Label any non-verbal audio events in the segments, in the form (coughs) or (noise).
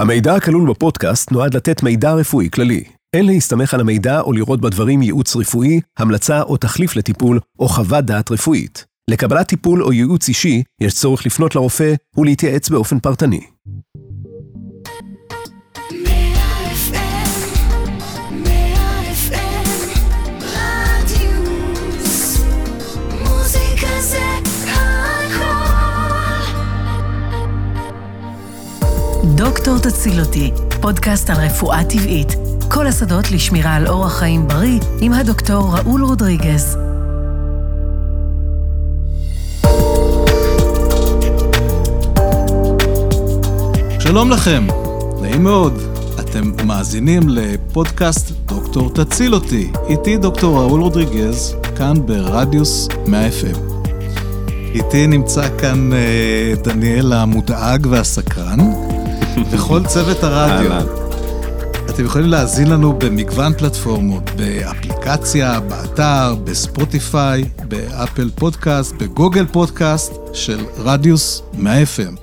המידע הכלול בפודקאסט נועד לתת מידע רפואי כללי. אין להסתמך על המידע או לראות בדברים ייעוץ רפואי, המלצה או תחליף לטיפול, או חוות דעת רפואית. לקבלת טיפול או ייעוץ אישי, יש צורך לפנות לרופא ולהתייעץ באופן פרטני. דוקטור תציל אותי, פודקאסט על רפואה טבעית. כל השדות לשמירה על אורח חיים בריא עם הדוקטור ראול רודריגז. שלום לכם, נעים מאוד. אתם מאזינים לפודקאסט דוקטור תציל אותי. איתי דוקטור ראול רודריגז, כאן ברדיוס 100 FM. איתי נמצא כאן אה, דניאל המודאג והסקרן, וכל צוות הרדיו. אתם יכולים להאזין לנו במגוון פלטפורמות, באפליקציה, באתר, בספוטיפיי, באפל פודקאסט, בגוגל פודקאסט של רדיוס 100 FM.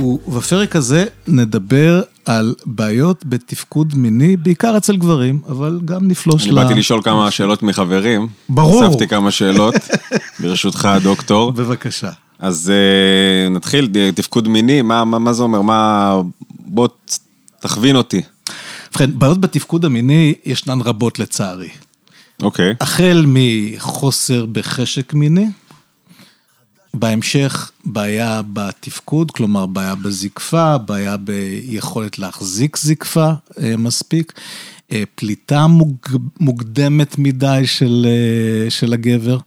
ובפרק הזה נדבר על בעיות בתפקוד מיני, בעיקר אצל גברים, אבל גם נפלוש ל... אני באתי לשאול כמה שאלות מחברים. ברור. הוספתי כמה שאלות, (laughs) ברשותך, הדוקטור. בבקשה. אז uh, נתחיל, תפקוד מיני, מה, מה, מה זה אומר? מה... בוא תכווין אותי. ובכן, בעיות בתפקוד המיני ישנן רבות לצערי. אוקיי. Okay. החל מחוסר בחשק מיני, בהמשך בעיה בתפקוד, כלומר בעיה בזקפה, בעיה ביכולת להחזיק זקפה אה, מספיק, אה, פליטה מוג, מוקדמת מדי של, של הגבר,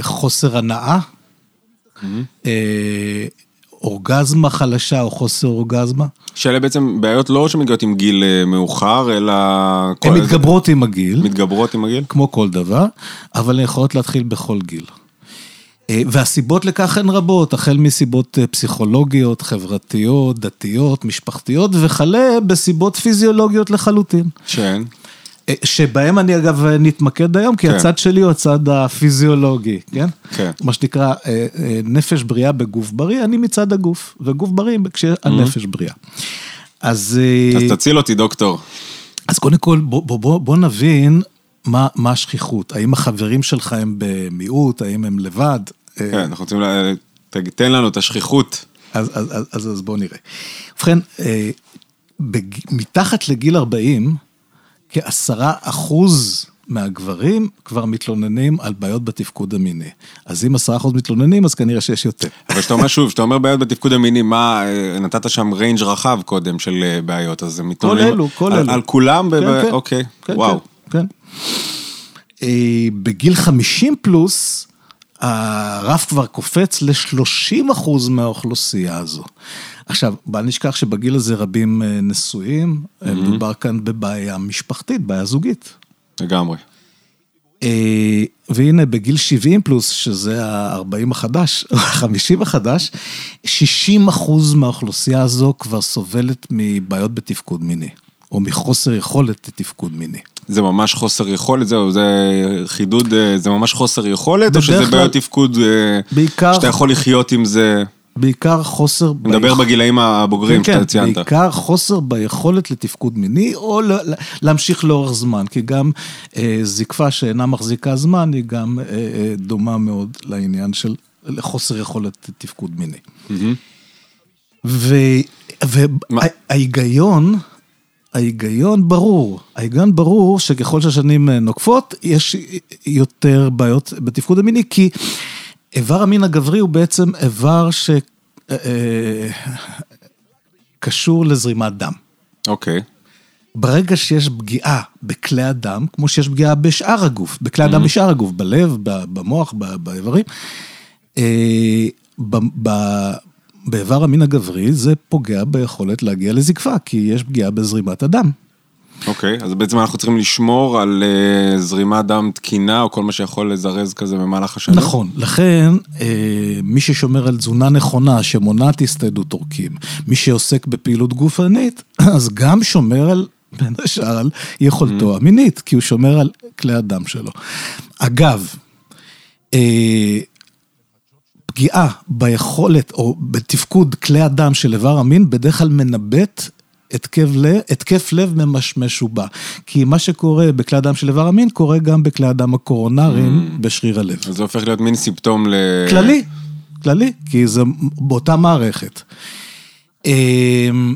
חוסר הנאה, mm-hmm. אורגזמה חלשה או חוסר אורגזמה. שאלה בעצם בעיות לא שמגיעות עם גיל אה, מאוחר, אלא... הן מתגברות עם הגיל. מתגברות עם הגיל? כמו כל דבר, אבל הן יכולות להתחיל בכל גיל. אה, והסיבות לכך הן רבות, החל מסיבות אה, פסיכולוגיות, חברתיות, דתיות, משפחתיות, וכלה בסיבות פיזיולוגיות לחלוטין. שהן? שבהם אני אגב נתמקד היום, כי כן. הצד שלי הוא הצד הפיזיולוגי, כן? כן. מה שנקרא נפש בריאה בגוף בריא, אני מצד הגוף, וגוף בריא כשהנפש mm-hmm. בריאה. אז... אז תציל אותי, דוקטור. אז קודם כל, בוא, בוא, בוא, בוא נבין מה, מה השכיחות. האם החברים שלך הם במיעוט, האם הם לבד? כן, אנחנו רוצים, לה... תן לנו את השכיחות. אז, אז, אז, אז, אז בואו נראה. ובכן, בג... מתחת לגיל 40, כעשרה אחוז מהגברים כבר מתלוננים על בעיות בתפקוד המיני. אז אם עשרה אחוז מתלוננים, אז כנראה שיש יותר. אבל כשאתה אומר שוב, כשאתה אומר בעיות בתפקוד המיני, מה, נתת שם ריינג' רחב קודם של אה, בעיות, אז הם מתלוננים... כל אלו, כל אלו. על כולם? כן, כן. אוקיי, כן, וואו. כן, כן. אה, בגיל 50 פלוס, הרף כבר קופץ ל-30 אחוז מהאוכלוסייה הזו. עכשיו, בל נשכח שבגיל הזה רבים אה, נשואים, mm-hmm. מדובר כאן בבעיה משפחתית, בעיה זוגית. לגמרי. אה, והנה, בגיל 70 פלוס, שזה ה-40 החדש, (laughs) או ה-50 החדש, 60 אחוז מהאוכלוסייה הזו כבר סובלת מבעיות בתפקוד מיני, או מחוסר יכולת לתפקוד מיני. זה ממש חוסר יכולת, זהו, זה חידוד, אה, זה ממש חוסר יכולת, או שזה בעיות תפקוד, בעיקר, שאתה יכול לחיות עם זה? בעיקר חוסר... אני מדבר בגילאים הבוגרים כן, שאתה ציינת. כן, בעיקר חוסר ביכולת לתפקוד מיני, או להמשיך לאורך זמן, כי גם אה, זקפה שאינה מחזיקה זמן, היא גם אה, אה, דומה מאוד לעניין של חוסר יכולת לתפקוד מיני. וההיגיון... ההיגיון ברור, ההיגיון ברור שככל שהשנים נוקפות, יש יותר בעיות בתפקוד המיני, כי איבר המין הגברי הוא בעצם איבר שקשור לזרימת דם. אוקיי. ברגע שיש פגיעה בכלי הדם, כמו שיש פגיעה בשאר הגוף, בכלי הדם mm-hmm. בשאר הגוף, בלב, במוח, באיברים, אה, באיבר המין הגברי זה פוגע ביכולת להגיע לזקפה, כי יש פגיעה בזרימת הדם. אוקיי, okay, אז בעצם אנחנו צריכים לשמור על uh, זרימת דם תקינה, או כל מה שיכול לזרז כזה במהלך השנים? נכון, לכן uh, מי ששומר על תזונה נכונה, שמונעת הסתיידות עורקים, מי שעוסק בפעילות גופנית, (clears throat) אז גם שומר על, בין השאר, על יכולתו mm. המינית, כי הוא שומר על כלי הדם שלו. אגב, uh, פגיעה ביכולת או בתפקוד כלי הדם של איבר המין בדרך כלל מנבט התקף לב, התקף לב ממשמש ובא. כי מה שקורה בכלי הדם של איבר המין, קורה גם בכלי הדם הקורונריים mm. בשריר הלב. אז זה הופך להיות מין סימפטום ל... כללי, כללי, כי זה באותה מערכת. אמ,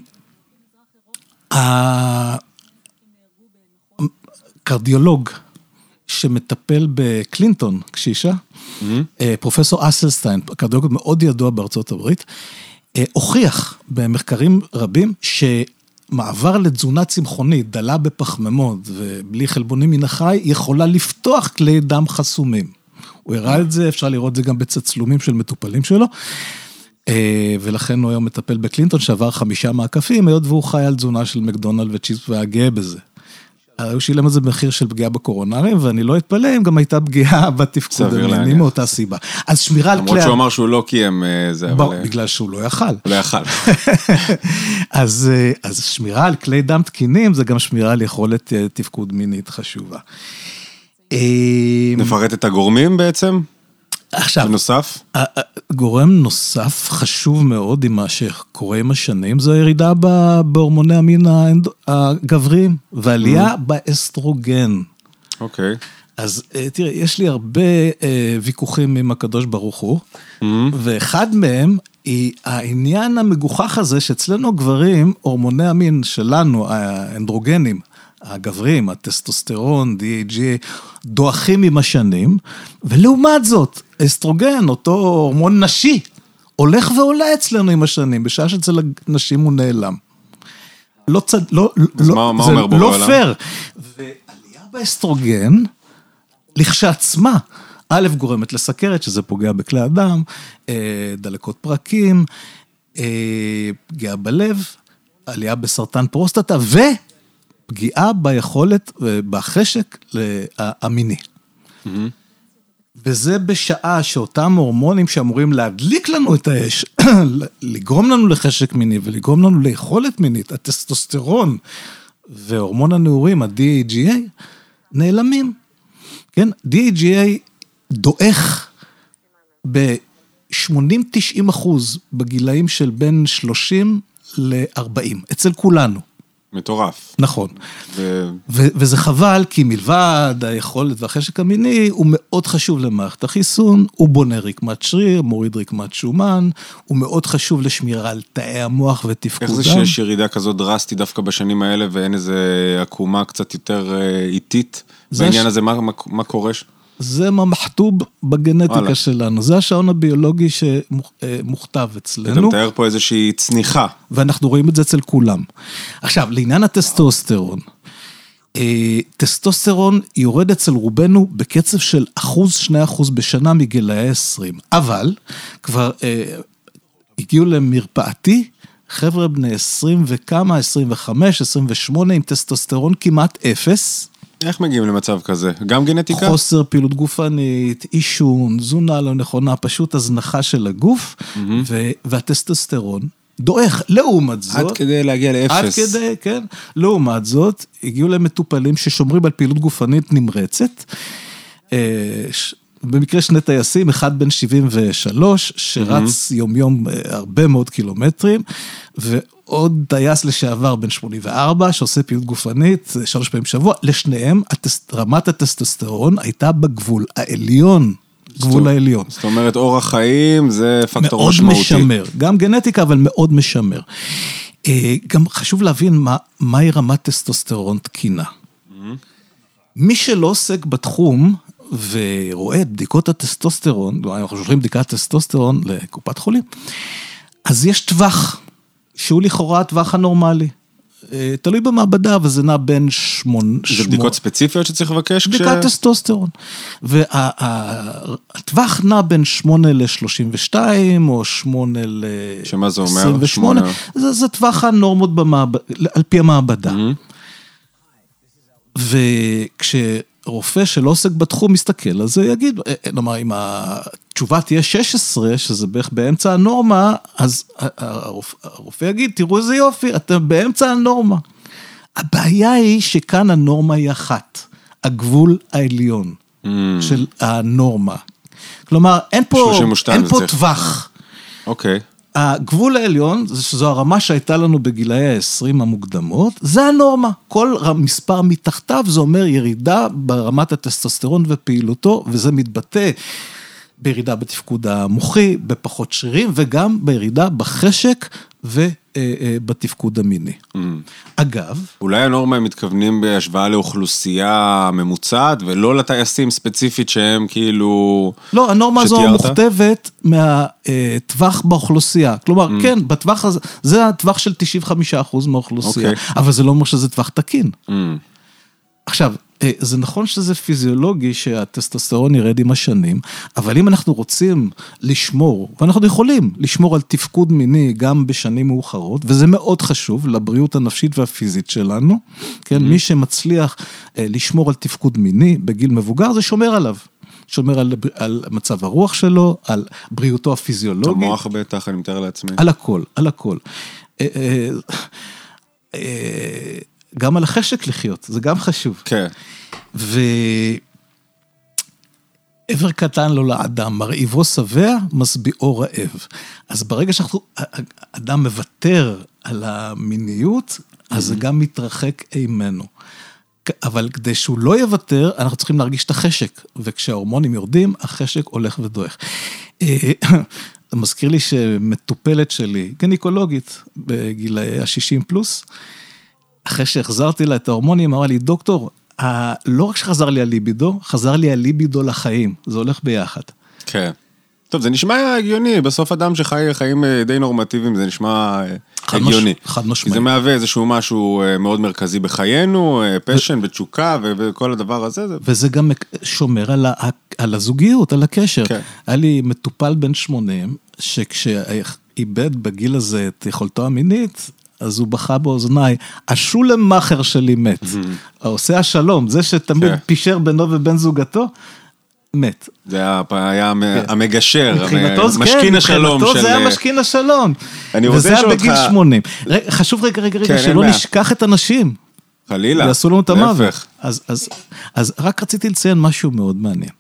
הקרדיולוג שמטפל בקלינטון, קשישה, mm-hmm. פרופסור אסלסטיין, קרדיולוג מאוד ידוע בארצות הברית, אה, הוכיח במחקרים רבים שמעבר לתזונה צמחונית דלה בפחמימות ובלי חלבונים מן החי, יכולה לפתוח כלי דם חסומים. הוא הראה את זה, אפשר לראות את זה גם בצצלומים של מטופלים שלו. אה, ולכן הוא היום מטפל בקלינטון שעבר חמישה מעקפים, היות והוא חי על תזונה של מקדונלד וצ'יפ והיה גאה בזה. הוא שילם על זה מחיר של פגיעה בקורונרים, ואני לא אתפלא אם גם הייתה פגיעה (laughs) בתפקוד המיני מאותה סיבה. אז שמירה על כלי... למרות שהוא אמר שהוא לא קיים אה, זה, אבל... בגלל שהוא לא יכל. לא יכל. (laughs) אז, אז שמירה על כלי דם תקינים זה גם שמירה על יכולת תפקוד מינית חשובה. נפרט את הגורמים בעצם? עכשיו, נוסף? גורם נוסף חשוב מאוד עם מה שקורה עם השנים, זו הירידה בהורמוני המין הגבריים, ועלייה mm-hmm. באסטרוגן. אוקיי. Okay. אז אה, תראה, יש לי הרבה אה, ויכוחים עם הקדוש ברוך הוא, mm-hmm. ואחד מהם היא העניין המגוחך הזה שאצלנו גברים, הורמוני המין שלנו, האנדרוגנים, הגבריים, הטסטוסטרון, DHA, דועכים עם השנים, ולעומת זאת, אסטרוגן, אותו הורמון נשי, הולך ועולה אצלנו עם השנים, בשעה שאצל הנשים הוא נעלם. לא צד... לא, לא, מה, מה אומר בו לא פייר. ועלייה באסטרוגן, לכשעצמה, א', גורמת לסכרת, שזה פוגע בכלי הדם, אה, דלקות פרקים, אה, פגיעה בלב, עלייה בסרטן פרוסטטה, ו... פגיעה ביכולת ובחשק המיני. Mm-hmm. וזה בשעה שאותם הורמונים שאמורים להדליק לנו את האש, (coughs) לגרום לנו לחשק מיני ולגרום לנו ליכולת מינית, הטסטוסטרון והורמון הנעורים, ה-DAGA, נעלמים. כן, DAGA דועך ב-80-90 אחוז בגילאים של בין 30 ל-40, אצל כולנו. מטורף. נכון. ו... ו- וזה חבל, כי מלבד היכולת והחשק המיני, הוא מאוד חשוב למערכת החיסון, הוא בונה רקמת שריר, מוריד רקמת שומן, הוא מאוד חשוב לשמירה על תאי המוח ותפקודם. איך זה שיש ירידה כזאת דרסטית דווקא בשנים האלה, ואין איזה עקומה קצת יותר אה, איטית בעניין ש... הזה, מה, מה, מה קורה? זה מה מחטוב בגנטיקה וואלה. שלנו, זה השעון הביולוגי שמוכתב אצלנו. אתה מתאר פה איזושהי צניחה. ואנחנו רואים את זה אצל כולם. עכשיו, לעניין הטסטוסטרון, אה, טסטוסטרון יורד אצל רובנו בקצב של אחוז, שני אחוז בשנה מגילאי 20, אבל כבר אה, הגיעו למרפאתי חבר'ה בני 20 וכמה, 25, 28 עם טסטוסטרון כמעט אפס. איך מגיעים למצב כזה? גם גנטיקה? חוסר פעילות גופנית, עישון, תזונה לא נכונה, פשוט הזנחה של הגוף, mm-hmm. והטסטוסטרון דועך. לעומת זאת... עד כדי להגיע לאפס. עד כדי, כן. לעומת זאת, הגיעו למטופלים ששומרים על פעילות גופנית נמרצת. במקרה שני טייסים, אחד בן 73, שרץ mm-hmm. יום-יום אה, הרבה מאוד קילומטרים, ועוד טייס לשעבר בן 84, שעושה פעילות גופנית אה, שלוש פעמים בשבוע, לשניהם רמת הטסטוסטרון הייתה בגבול העליון. גבול העליון. זאת אומרת, אורח חיים זה פקטור משמעותי. מאוד משמר, גם גנטיקה, אבל מאוד משמר. אה, גם חשוב להבין מה, מהי רמת טסטוסטרון תקינה. Mm-hmm. מי שלא עוסק בתחום, ורואה את בדיקות הטסטוסטרון, אנחנו שולחים בדיקת טסטוסטרון לקופת חולים, אז יש טווח, שהוא לכאורה הטווח הנורמלי. אה, תלוי במעבדה, וזה נע בין שמונה... זה בדיקות ספציפיות שצריך לבקש? בדיקת כש... טסטוסטרון. והטווח נע בין 8 ל-32, או 8 ל... שמה זה אומר? 8? זה, זה טווח הנורמות במעבד... על פי המעבדה. Mm-hmm. וכש... רופא שלא עוסק בתחום מסתכל, אז זה יגיד, אה, אה, נאמר, אם התשובה תהיה 16, שזה בערך באמצע הנורמה, אז הרופא, הרופא יגיד, תראו איזה יופי, אתם באמצע הנורמה. הבעיה היא שכאן הנורמה היא אחת, הגבול העליון mm. של הנורמה. כלומר, אין פה, 32, אין פה טווח. אוקיי. הגבול העליון, שזו הרמה שהייתה לנו בגילאי ה-20 המוקדמות, זה הנורמה. כל מספר מתחתיו זה אומר ירידה ברמת הטסטוסטרון ופעילותו, וזה מתבטא בירידה בתפקוד המוחי, בפחות שרירים, וגם בירידה בחשק ובתפקוד המיני. Mm. אגב... אולי הנורמה הם מתכוונים בהשוואה לאוכלוסייה ממוצעת, ולא לטייסים ספציפית שהם כאילו... לא, הנורמה הזו מוכתבת מהטווח באוכלוסייה. כלומר, mm. כן, בטווח הזה, זה הטווח של 95% מהאוכלוסייה, okay. אוקיי. אבל זה לא אומר שזה טווח תקין. Mm. עכשיו, אה, זה נכון שזה פיזיולוגי שהטסטוסטרון ירד עם השנים, אבל אם אנחנו רוצים לשמור, ואנחנו יכולים לשמור על תפקוד מיני גם בשנים מאוחרות, וזה מאוד חשוב לבריאות הנפשית והפיזית שלנו, כן, mm-hmm. מי שמצליח אה, לשמור על תפקוד מיני בגיל מבוגר, זה שומר עליו. שומר על, על מצב הרוח שלו, על בריאותו הפיזיולוגית. המוח בטח, אני מתאר לעצמי. על הכל, על הכל. גם על החשק לחיות, זה גם חשוב. כן. ועבר קטן לו לאדם, מרעיבו שבע, משביעו רעב. אז ברגע שאדם מוותר על המיניות, אז זה גם מתרחק אימנו. אבל כדי שהוא לא יוותר, אנחנו צריכים להרגיש את החשק, וכשההורמונים יורדים, החשק הולך ודועך. זה (laughs) מזכיר לי שמטופלת שלי, גניקולוגית, בגילאי ה-60 פלוס, אחרי שהחזרתי לה את ההורמונים, אמרה לי, דוקטור, לא רק שחזר לי הליבידו, חזר לי הליבידו לחיים, זה הולך ביחד. כן. טוב, זה נשמע הגיוני, בסוף אדם שחי חיים אה, די נורמטיביים, זה נשמע אה, הגיוני. חד משמעי. זה מהווה איזשהו משהו אה, מאוד מרכזי בחיינו, פשן ותשוקה וכל הדבר הזה. וזה גם שומר על, ה, על הזוגיות, על הקשר. כן. היה לי מטופל בן 80, שכשאיבד בגיל הזה את יכולתו המינית, אז הוא בכה באוזניי, השולם מאכר שלי מת. העושה השלום, זה שתמיד כן. פישר בינו ובין זוגתו, מת. זה היה כן. המגשר, משכין כן, השלום של... מבחינתו זה היה משכין השלום. אני רוצה לשאול אותך... וזה היה בגיל 80. חשוב רגע, רגע, רגע, שלא נשכח את הנשים. חלילה, יעשו לנו את המוות. אז רק רציתי לציין משהו מאוד מעניין.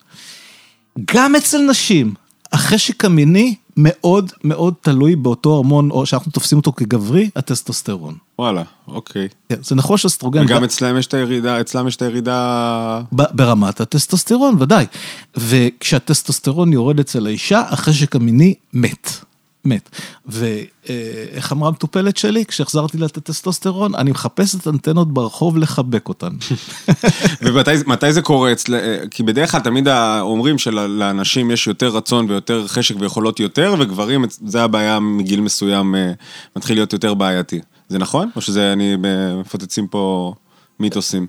גם אצל נשים, החשק המיני מאוד מאוד תלוי באותו הורמון, או שאנחנו תופסים אותו כגברי, הטסטוסטרון. וואלה, אוקיי. כן, זה נכון שאסטרוגן... וגם אצלם יש את הירידה, אצלם יש את הירידה... ברמת הטסטוסטרון, ודאי. וכשהטסטוסטרון יורד אצל האישה, החשק המיני מת. מת. ואיך אמרה המטופלת שלי, כשהחזרתי לה את הטסטוסטרון, אני מחפש את אנטנות ברחוב לחבק אותן. (laughs) ומתי זה קורה? כי בדרך כלל תמיד אומרים שלאנשים יש יותר רצון ויותר חשק ויכולות יותר, וגברים, זה הבעיה מגיל מסוים אה, מתחיל להיות יותר בעייתי. זה נכון? או שזה אני מפוצצים פה מיתוסים?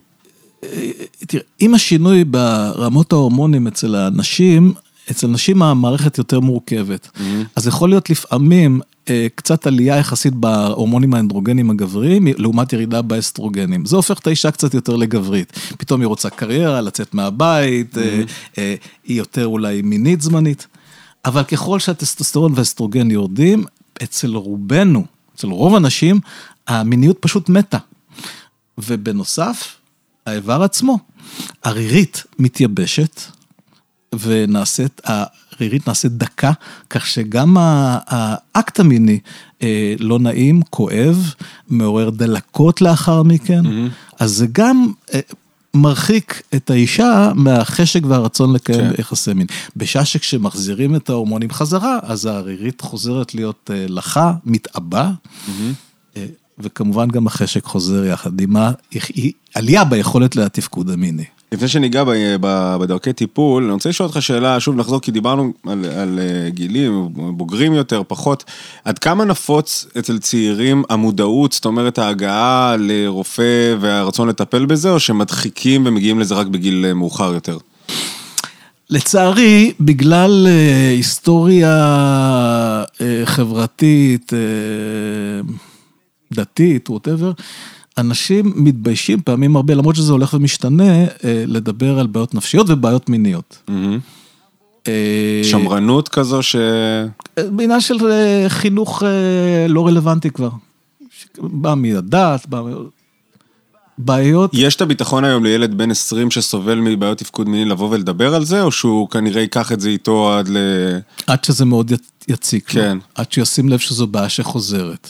תראה, עם השינוי ברמות ההורמונים אצל האנשים, אצל נשים המערכת יותר מורכבת. Mm-hmm. אז יכול להיות לפעמים אה, קצת עלייה יחסית בהורמונים האנדרוגנים הגבריים, לעומת ירידה באסטרוגנים. זה הופך את האישה קצת יותר לגברית. פתאום היא רוצה קריירה, לצאת מהבית, mm-hmm. היא יותר אולי מינית זמנית. אבל ככל שהטסטוסטרון והאסטרוגן יורדים, אצל רובנו, אצל רוב הנשים, המיניות פשוט מתה. ובנוסף, האיבר עצמו, הרירית מתייבשת, ונעשית, הרירית נעשית דקה, כך שגם האקט המיני אה, לא נעים, כואב, מעורר דלקות לאחר מכן, mm-hmm. אז זה גם... אה, מרחיק את האישה מהחשק והרצון לקיים כן. יחסי מין. בשעה שכשמחזירים את ההורמונים חזרה, אז הערירית חוזרת להיות אה, לחה, מתעבה, mm-hmm. וכמובן גם החשק חוזר יחד עם העלייה ביכולת לתפקוד המיני. לפני שניגע בדרכי טיפול, אני רוצה לשאול אותך שאלה, שוב נחזור, כי דיברנו על, על אה, גילים, בוגרים יותר, פחות. עד כמה נפוץ אצל צעירים המודעות, זאת אומרת ההגעה לרופא והרצון לטפל בזה, או שמדחיקים ומגיעים לזה רק בגיל אה, מאוחר יותר? לצערי, בגלל אה, היסטוריה חברתית, דתית, ווטאבר, אנשים מתביישים פעמים הרבה, למרות שזה הולך ומשתנה, אה, לדבר על בעיות נפשיות ובעיות מיניות. Mm-hmm. שמרנות כזו ש... בעניין של אה, חינוך לא רלוונטי כבר. בא מהדת, בא... בעיות... יש את הביטחון היום לילד בן 20 שסובל מבעיות תפקוד מיני לבוא ולדבר על זה, או שהוא כנראה ייקח את זה איתו עד ל... עד שזה מאוד יציק לו. כן. עד שישים לב שזו בעיה שחוזרת.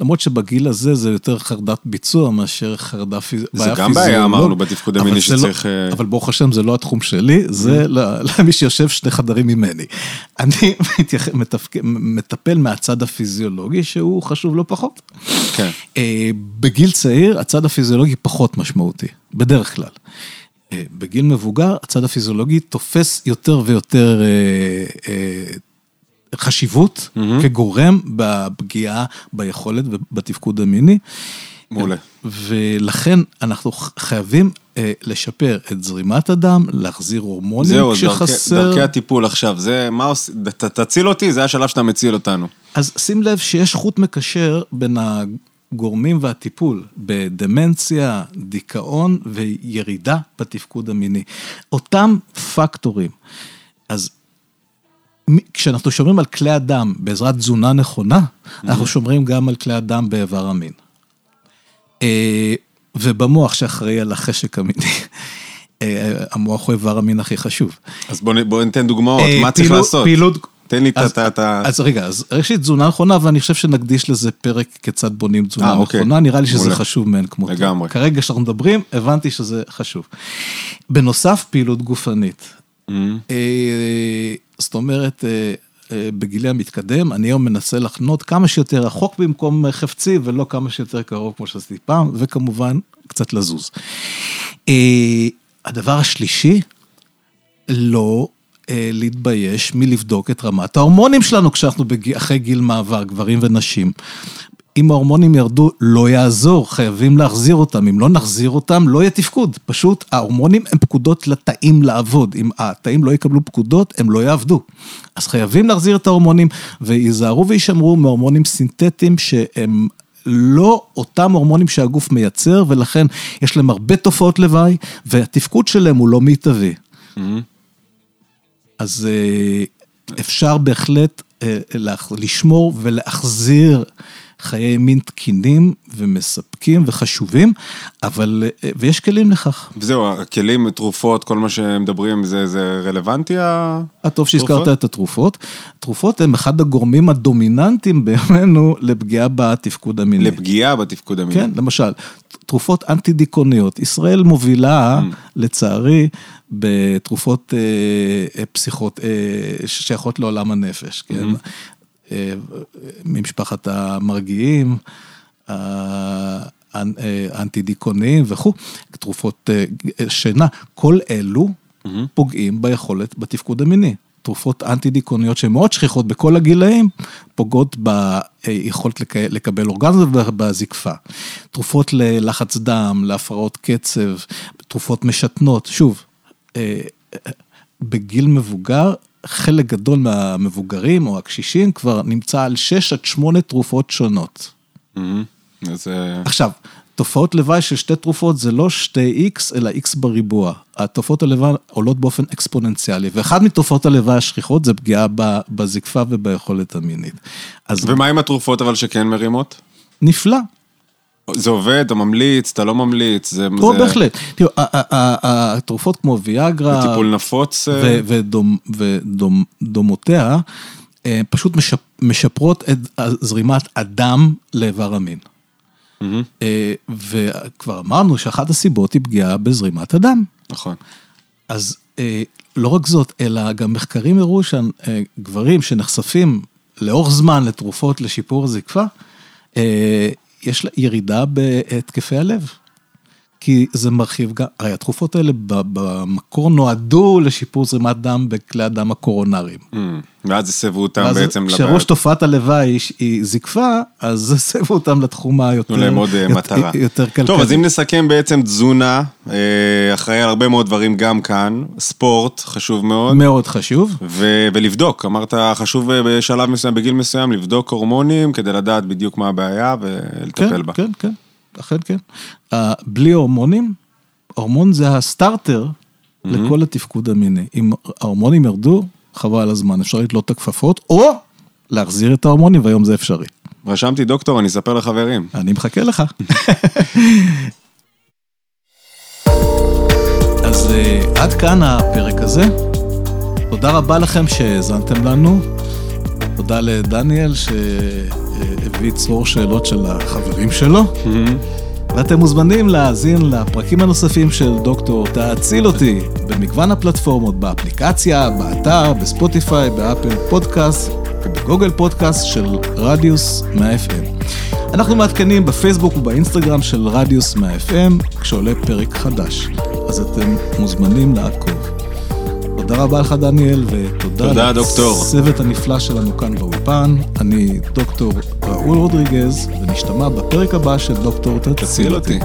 למרות שבגיל הזה זה יותר חרדת ביצוע מאשר חרדה פיז... זה גם בעיה, אמרנו, בתפקוד המיני שצריך... לא, אבל ברוך השם, זה לא התחום שלי, זה (laughs) למי שיושב שני חדרים ממני. אני. (laughs) מטפל מהצד הפיזיולוגי, שהוא חשוב לא פחות. כן. אה, בגיל צעיר, הצד הפיזיולוגי פחות משמעותי, בדרך כלל. אה, בגיל מבוגר, הצד הפיזיולוגי תופס יותר ויותר אה, חשיבות mm-hmm. כגורם בפגיעה ביכולת ובתפקוד המיני. מעולה. ולכן אנחנו חייבים אה, לשפר את זרימת הדם, להחזיר הורמונים זהו, כשחסר. זהו, דרכי הטיפול עכשיו, זה מה עושים, ת, תציל אותי, זה השלב שאתה מציל אותנו. אז שים לב שיש חוט מקשר בין הגורמים והטיפול בדמנציה, דיכאון וירידה בתפקוד המיני. אותם פקטורים. אז כשאנחנו שומרים על כלי הדם בעזרת תזונה נכונה, אנחנו שומרים גם על כלי הדם באיבר המין. אה, ובמוח שאחראי על החשק המיני. אה, המוח הוא איבר המין הכי חשוב. אז בוא ניתן דוגמאות, אה, מה צריך לעשות? פעילות... תן לי את ה... אז רגע, אז ראשית תזונה נכונה, ואני חושב שנקדיש לזה פרק כיצד בונים תזונה אוקיי. נכונה, נראה לי שזה חשוב מאין כמותו. לגמרי. כרגע כשאנחנו מדברים, הבנתי שזה חשוב. בנוסף, פעילות גופנית. זאת אומרת, בגילי המתקדם, אני היום מנסה לחנות כמה שיותר רחוק במקום חפצי ולא כמה שיותר קרוב כמו שעשיתי פעם, וכמובן קצת לזוז. הדבר השלישי, לא להתבייש מלבדוק את רמת ההורמונים שלנו כשאנחנו אחרי גיל מעבר, גברים ונשים. אם ההורמונים ירדו, לא יעזור, חייבים להחזיר אותם. אם לא נחזיר אותם, לא יהיה תפקוד. פשוט ההורמונים הם פקודות לתאים לעבוד. אם התאים לא יקבלו פקודות, הם לא יעבדו. אז חייבים להחזיר את ההורמונים, וייזהרו וישמרו מהורמונים סינתטיים שהם... לא אותם הורמונים שהגוף מייצר, ולכן יש להם הרבה תופעות לוואי, והתפקוד שלהם הוא לא מיטבי. Mm-hmm. אז אפשר בהחלט לשמור ולהחזיר חיי מין תקינים ומספקים וחשובים, אבל, ויש כלים לכך. וזהו, הכלים, תרופות, כל מה שמדברים, זה, זה רלוונטי הטוב שהזכרת את התרופות. תרופות הן אחד הגורמים הדומיננטיים בימינו לפגיעה בתפקוד המיני. לפגיעה בתפקוד המיני. כן, למשל, תרופות אנטי-דיכאוניות. ישראל מובילה, mm. לצערי, בתרופות אה, פסיכות, אה, ששייכות לעולם הנפש, כן? Mm-hmm. ממשפחת המרגיעים, האנטי-דיכאוניים וכו', תרופות שינה, כל אלו mm-hmm. פוגעים ביכולת, בתפקוד המיני. תרופות אנטי-דיכאוניות שהן מאוד שכיחות בכל הגילאים, פוגעות ביכולת לקבל אורגזם ובזקפה. תרופות ללחץ דם, להפרעות קצב, תרופות משתנות, שוב, בגיל מבוגר חלק גדול מהמבוגרים או הקשישים כבר נמצא על 6 עד 8 תרופות שונות. Mm-hmm. אז... עכשיו, תופעות לוואי של שתי תרופות זה לא שתי X, אלא X בריבוע. התופעות הלוואי עולות באופן אקספוננציאלי, ואחת מתופעות הלוואי השכיחות זה פגיעה בזקפה וביכולת המינית. אז... ומה עם התרופות אבל שכן מרימות? נפלא. זה עובד, אתה ממליץ, אתה לא ממליץ, זה... פה זה... בהחלט. תראו, התרופות כמו ויאגרה... וטיפול נפוץ. ודומותיה, פשוט משפרות את זרימת הדם לאיבר המין. Mm-hmm. וכבר אמרנו שאחת הסיבות היא פגיעה בזרימת הדם. נכון. אז לא רק זאת, אלא גם מחקרים הראו שגברים שנחשפים לאורך זמן לתרופות לשיפור הזקפה, יש לה ירידה בהתקפי הלב. כי זה מרחיב גם, הרי התרופות האלה במקור נועדו לשיפור זרימת דם בכלי הדם הקורונריים. Mm, ואז הסבו אותם בעצם לבעיות. כשראש תופעת הלוואי היא זקפה, אז (laughs) הסבו אותם לתחום היותר תנו להם עוד מטרה. יותר כלכלי. טוב, אז אם נסכם בעצם תזונה, אחראי על הרבה מאוד דברים גם כאן, ספורט חשוב מאוד. מאוד חשוב. ולבדוק, אמרת חשוב בשלב מסוים, בגיל מסוים, לבדוק הורמונים כדי לדעת בדיוק מה הבעיה ולטפל בה. כן, כן, כן. אכן כן. בלי הורמונים, הורמון זה הסטארטר mm-hmm. לכל התפקוד המיני. אם ההורמונים ירדו, חבל על הזמן, אפשר לתלות את הכפפות, או להחזיר את ההורמונים, והיום זה אפשרי. רשמתי דוקטור, אני אספר לחברים. אני מחכה לך. (laughs) אז uh, עד כאן הפרק הזה. תודה רבה לכם שהאזנתם לנו. תודה לדניאל שהביא צרור שאלות של החברים שלו. ואתם מוזמנים להאזין לפרקים הנוספים של דוקטור תאציל אותי במגוון הפלטפורמות, באפליקציה, באתר, בספוטיפיי, באפל פודקאסט ובגוגל פודקאסט של רדיוס 100 FM. אנחנו מעדכנים בפייסבוק ובאינסטגרם של רדיוס 100 FM כשעולה פרק חדש, אז אתם מוזמנים לעקוב. תודה רבה לך דניאל, ותודה לצוות הנפלא שלנו כאן באולפן. אני דוקטור ראול רודריגז, ונשתמע בפרק הבא של דוקטור תציל אותי.